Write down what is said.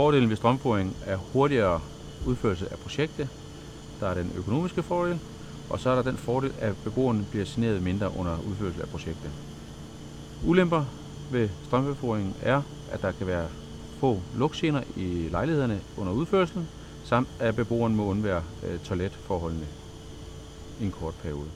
Fordelen ved strømføring er hurtigere udførelse af projektet. Der er den økonomiske fordel, og så er der den fordel, at beboerne bliver generet mindre under udførelse af projektet. Ulemper ved strømføringen er, at der kan være få lugtgener i lejlighederne under udførelsen, samt at beboeren må undvære øh, toiletforholdene i en kort periode.